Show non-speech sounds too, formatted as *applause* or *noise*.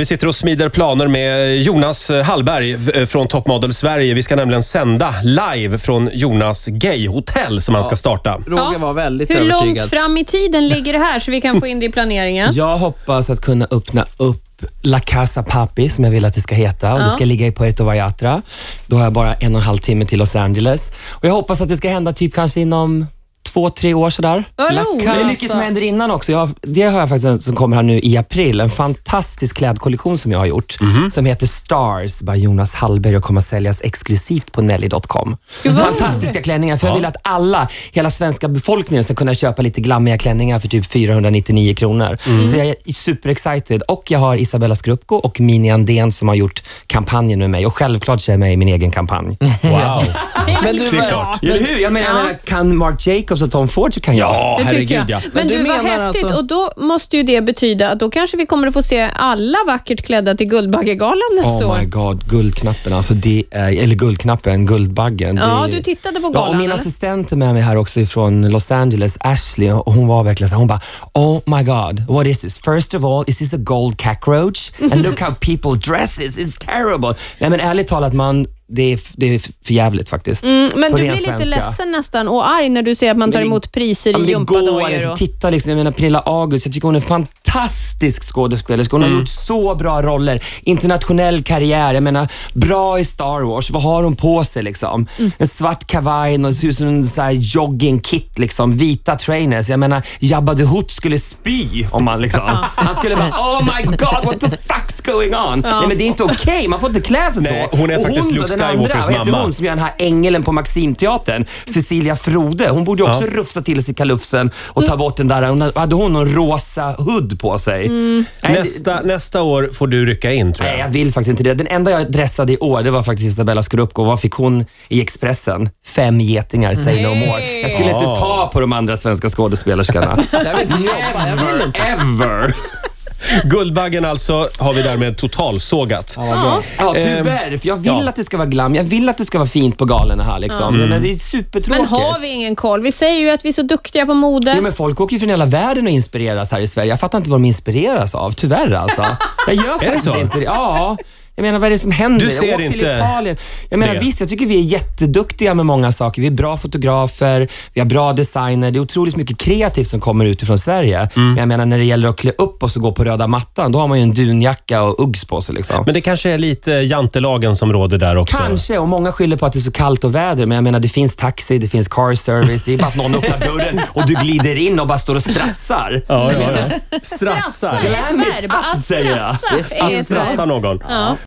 Vi sitter och smider planer med Jonas Hallberg eh, från Top Model Sverige. Vi ska nämligen sända live från Jonas Gayhotell som han ska starta. Roger var väldigt Hur övertygad. långt fram i tiden ligger det här så vi kan få in det i planeringen? *laughs* Jag hoppas att kunna öppna upp La Casa Papi, som jag vill att det ska heta. Och Det ska ligga i Puerto Vallarta. Då har jag bara en och en halv timme till Los Angeles. Och Jag hoppas att det ska hända typ kanske inom två, tre år sådär. Det är mycket som händer innan också. Jag har, det har jag faktiskt en som kommer här nu i april. En fantastisk klädkollektion som jag har gjort. Som heter Stars by Jonas Hallberg och kommer att säljas exklusivt på Nelly.com. Fantastiska klänningar. För jag vill att alla, hela svenska befolkningen ska kunna köpa lite glammiga klänningar för typ 499 kronor. Så jag är super excited. Och jag har Isabella Skrupko och Mini Andén som har gjort kampanjen med mig. Och självklart kör jag med i min egen kampanj. Wow. *laughs* Men du, Det är klart. Eller hur? Jag menar, jag menar, kan Marc Jacobs och Tom Ford kan jag. Ja, Det tycker herregud jag. ja. Men, Men du, du vad häftigt. alltså- Och då måste ju det betyda att då kanske vi kommer att få se alla vackert klädda till Guldbaggegalan nästa Oh år. my god, guldknappen alltså. Det är, eller guldknappen, Guldbaggen. Ja, det, du tittade på Ja, galan. och min eller? assistent är med mig här också från Los Angeles, Ashley, och hon var verkligen så hon bara, oh my god, what is this? First of all, is this a gold cockroach? And look how people dresses, it's terrible. Nej men ärligt talat man, det är, det är för jävligt faktiskt. Mm, men På du blir lite svenska. ledsen nästan och arg när du ser att man tar det- emot priser Ja, i gympadojor. Och... tittar liksom, jag menar Pernilla August, jag tycker hon är en fantastisk skådespelerska. Hon har gjort så bra roller. Internationell karriär. Jag menar, bra i Star Wars. Vad har hon på sig liksom? En svart kavaj och ser ut som en så här jogging-kit liksom. Vita trainers. Jag menar, Jabba the Hutt skulle spy om man liksom. Han skulle bara, oh my god, what the fuck's going on? Nej men det är inte okej, man får inte klä sig Nej, så. hon är Och faktiskt Luke den andra, vad heter mamma. hon som gör den här ängeln på Maximteatern? Cecilia Frode. Hon borde ju också rufsa till sig kalufsen och ta bort den där. Hon hade hon någon rosa hudd på sig? Nej, det- Nästa, nästa år får du rycka in tror Nej, jag. jag vill faktiskt inte det. Den enda jag dressade i år, det var faktiskt Isabella Scorupco. Vad fick hon i Expressen? Fem getingar, say no more. Jag skulle inte Ah. ta på de andra svenska skådespelerskorna. jag *laughs* vill inte jobba, jag vill inte. Ever! *laughs* Guldbaggen alltså har vi därmed totalsågat. Ja, tyvärr. För jag vill ja. att det ska vara glam. Jag vill att det ska vara fint på galerna här. Liksom. Men det är supertråkigt. Men har vi ingen koll? Vi säger ju att vi är så duktiga på mode. Jo, men folk åker ju från hela världen och inspireras här i Sverige. Jag fattar inte vad de inspireras av, tyvärr alltså. *laughs* Jag gör faktiskt så? inte det. Ja. Jag menar, vad är det som händer? Du ser jag åkte till inte Italien. Jag menar, det. visst, jag tycker vi är jätteduktiga med många saker. Vi är bra fotografer, vi har bra designer. Det är otroligt mycket kreativt som kommer utifrån Sverige. Mm. Men jag menar, när det gäller att klä upp oss och gå på röda mattan, då har man ju en dunjacka och Uggs på sig. Liksom. Men det kanske är lite jantelagen som råder där också. Kanske, och många skyller på att det är så kallt och väder, men jag menar det finns taxi, det finns car service, det är bara att någon öppnar dörren och du glider in och bara står och strassar. Ja, ja, ja. Strassar. Strassa är ett Glam it verb. up, Att säger jag. Att strassa någon.